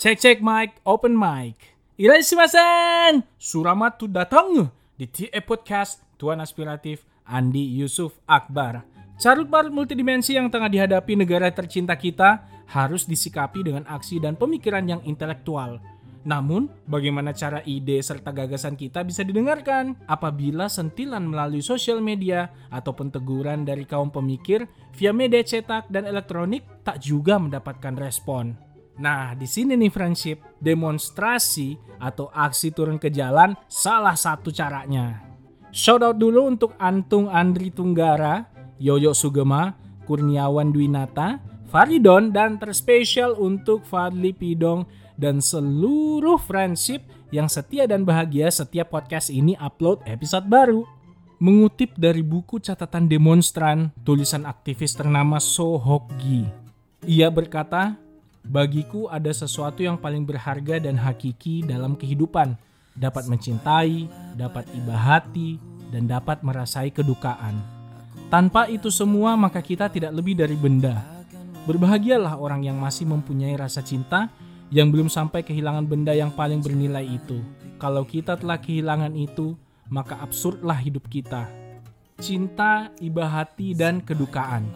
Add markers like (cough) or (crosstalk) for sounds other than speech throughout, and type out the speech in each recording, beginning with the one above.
Cek cek mic, open mic. Irashimasen! Suramat datang di TE Podcast Tuan Aspiratif Andi Yusuf Akbar. Carut marut multidimensi yang tengah dihadapi negara tercinta kita harus disikapi dengan aksi dan pemikiran yang intelektual. Namun, bagaimana cara ide serta gagasan kita bisa didengarkan apabila sentilan melalui sosial media ataupun teguran dari kaum pemikir via media cetak dan elektronik tak juga mendapatkan respon. Nah, di sini nih friendship, demonstrasi atau aksi turun ke jalan salah satu caranya. Shout out dulu untuk Antung Andri Tunggara, Yoyo Sugema, Kurniawan Dwinata, Faridon, dan terspesial untuk Fadli Pidong dan seluruh friendship yang setia dan bahagia setiap podcast ini upload episode baru. Mengutip dari buku catatan demonstran, tulisan aktivis ternama Sohokgi. Ia berkata, Bagiku ada sesuatu yang paling berharga dan hakiki dalam kehidupan. Dapat mencintai, dapat iba hati, dan dapat merasai kedukaan. Tanpa itu semua maka kita tidak lebih dari benda. Berbahagialah orang yang masih mempunyai rasa cinta yang belum sampai kehilangan benda yang paling bernilai itu. Kalau kita telah kehilangan itu, maka absurdlah hidup kita. Cinta, iba hati, dan kedukaan.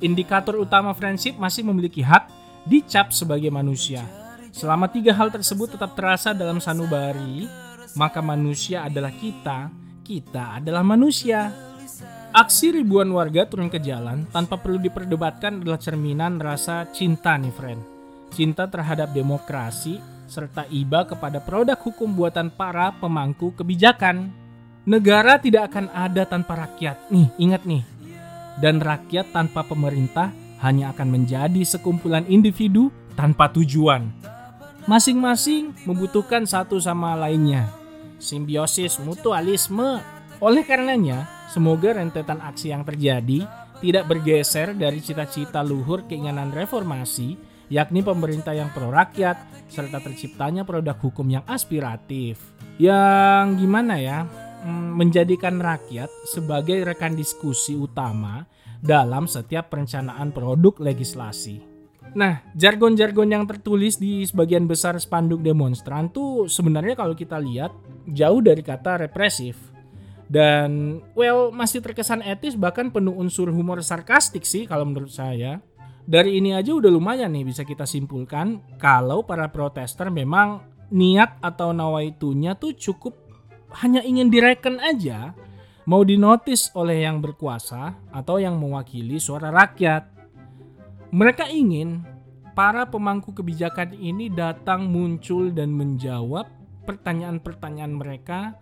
Indikator utama friendship masih memiliki hak dicap sebagai manusia. Selama tiga hal tersebut tetap terasa dalam sanubari, maka manusia adalah kita, kita adalah manusia. Aksi ribuan warga turun ke jalan tanpa perlu diperdebatkan adalah cerminan rasa cinta nih friend cinta terhadap demokrasi, serta iba kepada produk hukum buatan para pemangku kebijakan. Negara tidak akan ada tanpa rakyat. Nih, ingat nih. Dan rakyat tanpa pemerintah hanya akan menjadi sekumpulan individu tanpa tujuan. Masing-masing membutuhkan satu sama lainnya. Simbiosis mutualisme. Oleh karenanya, semoga rentetan aksi yang terjadi tidak bergeser dari cita-cita luhur keinginan reformasi yakni pemerintah yang pro rakyat serta terciptanya produk hukum yang aspiratif. Yang gimana ya? Hmm, menjadikan rakyat sebagai rekan diskusi utama dalam setiap perencanaan produk legislasi. Nah, jargon-jargon yang tertulis di sebagian besar spanduk demonstran tuh sebenarnya kalau kita lihat jauh dari kata represif. Dan well masih terkesan etis bahkan penuh unsur humor sarkastik sih kalau menurut saya. Dari ini aja udah lumayan nih bisa kita simpulkan kalau para protester memang niat atau nawaitunya tuh cukup hanya ingin direken aja mau dinotis oleh yang berkuasa atau yang mewakili suara rakyat. Mereka ingin para pemangku kebijakan ini datang muncul dan menjawab pertanyaan-pertanyaan mereka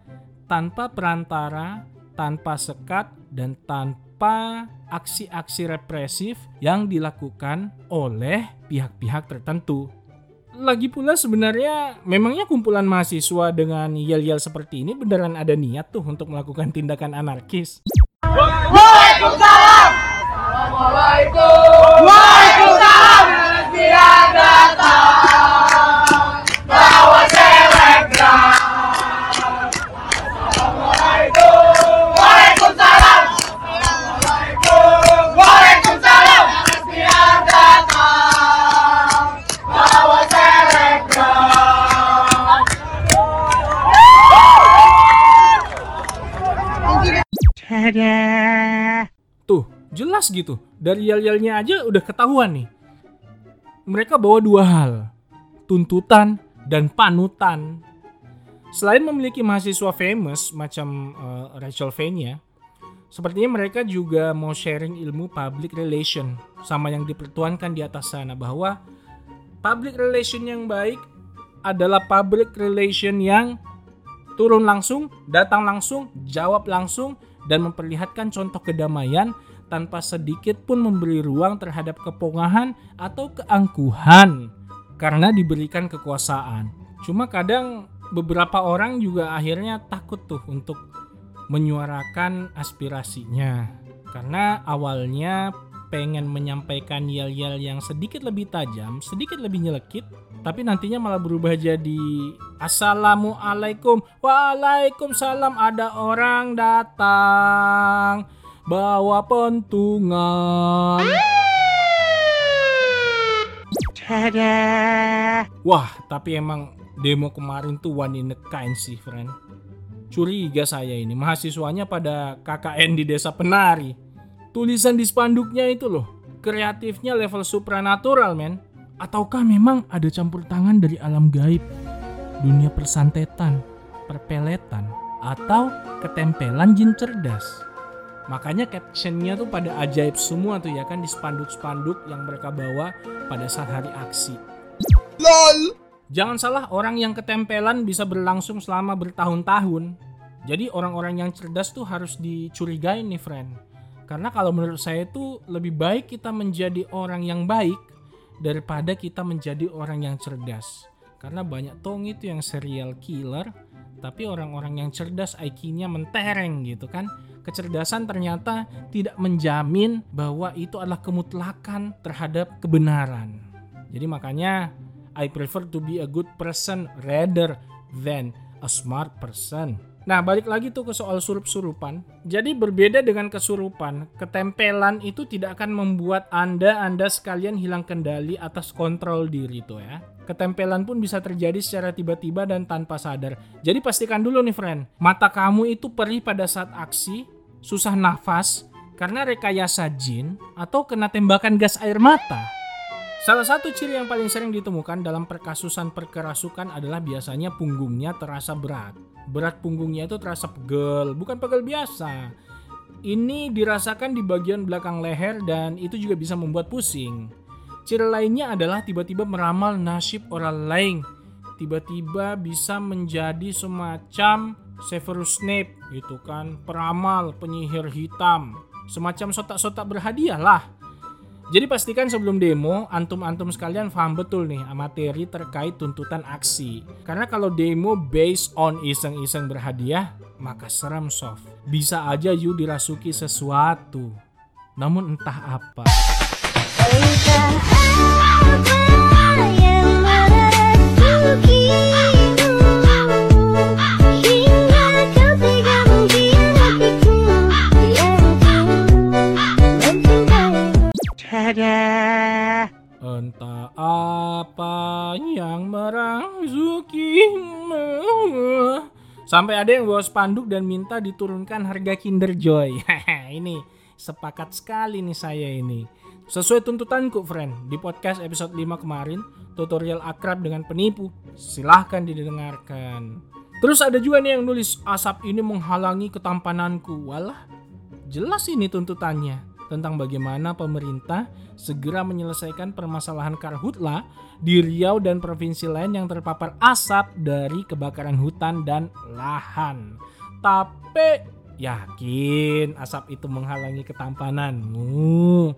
tanpa perantara, tanpa sekat, dan tanpa aksi-aksi represif yang dilakukan oleh pihak-pihak tertentu. Lagi pula sebenarnya memangnya kumpulan mahasiswa dengan yel-yel seperti ini beneran ada niat tuh untuk melakukan tindakan anarkis. Waalaikumsalam. Assalamualaikum. Waalaikumsalam. Gitu. Dari yel-yelnya aja udah ketahuan nih. Mereka bawa dua hal. Tuntutan dan panutan. Selain memiliki mahasiswa famous macam uh, Rachel Vania, sepertinya mereka juga mau sharing ilmu public relation sama yang dipertuankan di atas sana bahwa public relation yang baik adalah public relation yang turun langsung, datang langsung, jawab langsung, dan memperlihatkan contoh kedamaian tanpa sedikit pun memberi ruang terhadap kepongahan atau keangkuhan karena diberikan kekuasaan. Cuma kadang beberapa orang juga akhirnya takut tuh untuk menyuarakan aspirasinya. Karena awalnya pengen menyampaikan yel-yel yang sedikit lebih tajam, sedikit lebih nyelekit, tapi nantinya malah berubah jadi Assalamualaikum, Waalaikumsalam ada orang datang bawa pentungan. Wah, tapi emang demo kemarin tuh one in a kind sih, friend. Curiga saya ini, mahasiswanya pada KKN di desa penari. Tulisan di spanduknya itu loh, kreatifnya level supranatural, men. Ataukah memang ada campur tangan dari alam gaib, dunia persantetan, perpeletan, atau ketempelan jin cerdas? Makanya captionnya tuh pada ajaib semua tuh ya kan di spanduk-spanduk yang mereka bawa pada saat hari aksi. LOL! Jangan salah, orang yang ketempelan bisa berlangsung selama bertahun-tahun. Jadi orang-orang yang cerdas tuh harus dicurigai nih friend. Karena kalau menurut saya itu lebih baik kita menjadi orang yang baik daripada kita menjadi orang yang cerdas. Karena banyak tong itu yang serial killer, tapi orang-orang yang cerdas IQ-nya mentereng gitu kan. Kecerdasan ternyata tidak menjamin bahwa itu adalah kemutlakan terhadap kebenaran. Jadi makanya I prefer to be a good person rather than a smart person. Nah, balik lagi tuh ke soal surup-surupan. Jadi berbeda dengan kesurupan, ketempelan itu tidak akan membuat Anda Anda sekalian hilang kendali atas kontrol diri tuh ya. Ketempelan pun bisa terjadi secara tiba-tiba dan tanpa sadar. Jadi pastikan dulu nih friend, mata kamu itu perih pada saat aksi, susah nafas karena rekayasa jin atau kena tembakan gas air mata. Salah satu ciri yang paling sering ditemukan dalam perkasusan perkerasukan adalah biasanya punggungnya terasa berat. Berat punggungnya itu terasa pegel, bukan pegel biasa. Ini dirasakan di bagian belakang leher dan itu juga bisa membuat pusing. Ciri lainnya adalah tiba-tiba meramal nasib orang lain. Tiba-tiba bisa menjadi semacam Severus Snape gitu kan, peramal, penyihir hitam. Semacam sotak-sotak berhadiah lah jadi pastikan sebelum demo, antum-antum sekalian paham betul nih materi terkait tuntutan aksi. Karena kalau demo based on iseng-iseng berhadiah, maka serem soft. Bisa aja you dirasuki sesuatu. Namun entah apa. Entah Sampai ada yang bawa spanduk dan minta diturunkan harga Kinder Joy. (laughs) Ini sepakat sekali nih saya ini. Sesuai tuntutanku friend Di podcast episode 5 kemarin Tutorial akrab dengan penipu. Silahkan didengarkan. Terus ada juga nih yang nulis Asap ini menghalangi ketampananku. Walah jelas ini tuntutannya tentang bagaimana pemerintah segera menyelesaikan permasalahan karhutla di Riau dan provinsi lain yang terpapar asap dari kebakaran hutan dan lahan. Tapi yakin asap itu menghalangi ketampananmu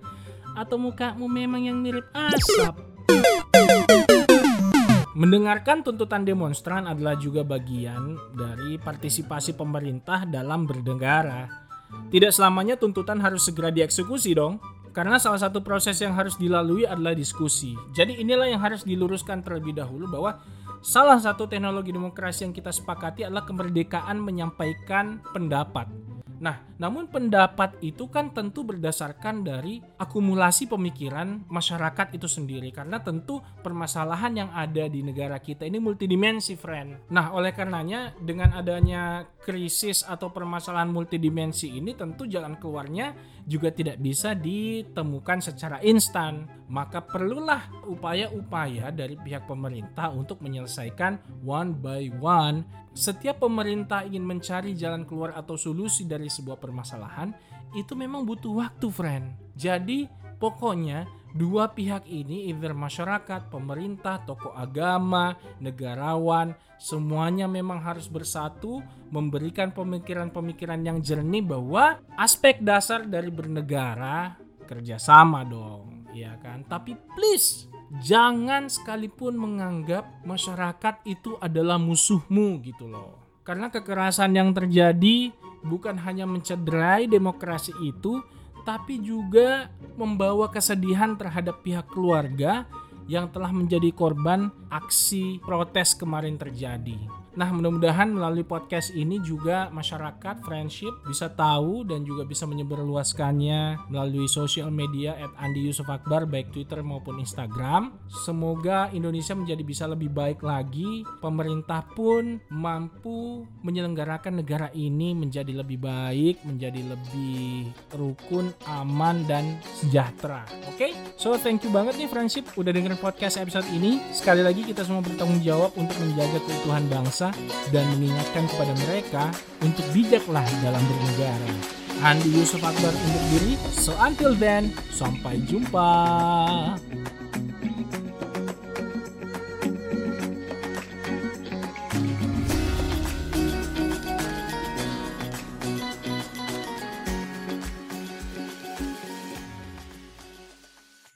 atau mukamu memang yang mirip asap? Mendengarkan tuntutan demonstran adalah juga bagian dari partisipasi pemerintah dalam bernegara tidak selamanya tuntutan harus segera dieksekusi dong. Karena salah satu proses yang harus dilalui adalah diskusi. Jadi inilah yang harus diluruskan terlebih dahulu bahwa salah satu teknologi demokrasi yang kita sepakati adalah kemerdekaan menyampaikan pendapat. Nah, namun pendapat itu kan tentu berdasarkan dari akumulasi pemikiran masyarakat itu sendiri karena tentu permasalahan yang ada di negara kita ini multidimensi, friend. Nah, oleh karenanya dengan adanya krisis atau permasalahan multidimensi ini tentu jalan keluarnya juga tidak bisa ditemukan secara instan. Maka perlulah upaya-upaya dari pihak pemerintah untuk menyelesaikan one by one. Setiap pemerintah ingin mencari jalan keluar atau solusi dari sebuah permasalahan, itu memang butuh waktu, friend. Jadi, pokoknya dua pihak ini either masyarakat, pemerintah, tokoh agama, negarawan, semuanya memang harus bersatu memberikan pemikiran-pemikiran yang jernih bahwa aspek dasar dari bernegara kerjasama dong, ya kan? Tapi please jangan sekalipun menganggap masyarakat itu adalah musuhmu gitu loh. Karena kekerasan yang terjadi bukan hanya mencederai demokrasi itu, tapi juga membawa kesedihan terhadap pihak keluarga yang telah menjadi korban aksi protes kemarin terjadi. Nah, mudah-mudahan melalui podcast ini juga masyarakat friendship bisa tahu dan juga bisa menyebarluaskannya melalui sosial media at Andi Yusuf Akbar baik Twitter maupun Instagram. Semoga Indonesia menjadi bisa lebih baik lagi. Pemerintah pun mampu menyelenggarakan negara ini menjadi lebih baik, menjadi lebih rukun, aman dan sejahtera. Oke? So, thank you banget nih friendship udah dengerin podcast episode ini. Sekali lagi kita semua bertanggung jawab untuk menjaga keutuhan bangsa dan mengingatkan kepada mereka untuk bijaklah dalam bernegara. Andi Yusuf Akbar undur diri. So until then, sampai jumpa.